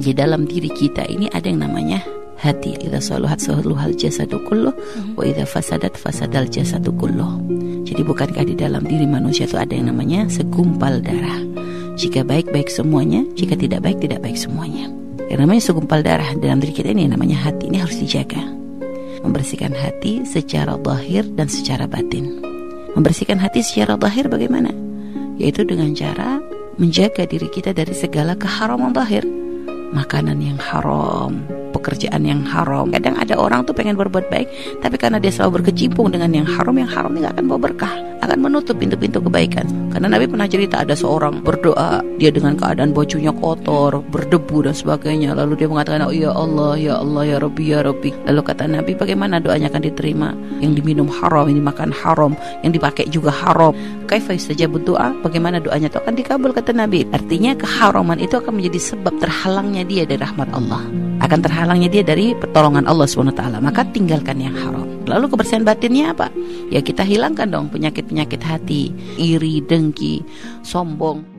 Di dalam diri kita ini ada yang namanya hati. Idza saluhat saluhal jasadu kulluh wa idza fasadat fasadal jasadu kulluh. Jadi bukankah di dalam diri manusia itu ada yang namanya segumpal darah. Jika baik baik semuanya, jika tidak baik tidak baik semuanya. Yang namanya segumpal darah dalam diri kita ini yang namanya hati ini harus dijaga. Membersihkan hati secara zahir dan secara batin. Membersihkan hati secara zahir bagaimana? Yaitu dengan cara menjaga diri kita dari segala keharaman zahir makanan yang haram, pekerjaan yang haram. Kadang ada orang tuh pengen berbuat baik, tapi karena dia selalu berkecimpung dengan yang haram, yang haram ini akan bawa berkah, akan menutup pintu-pintu kebaikan. Karena Nabi pernah cerita ada seorang berdoa, dia dengan keadaan bajunya kotor, berdebu dan sebagainya. Lalu dia mengatakan, oh ya Allah, ya Allah, ya Rabbi, ya Rabbi. Lalu kata Nabi, bagaimana doanya akan diterima? Yang diminum haram, yang dimakan haram, yang dipakai juga haram. Kaifa saja doa, bagaimana doanya itu akan dikabul kata Nabi. Artinya keharaman itu akan menjadi sebab terhalangnya dia dari rahmat Allah akan terhalangnya dia dari pertolongan Allah SWT maka tinggalkan yang haram. Lalu kebersihan batinnya apa? Ya kita hilangkan dong penyakit-penyakit hati. Iri dengki sombong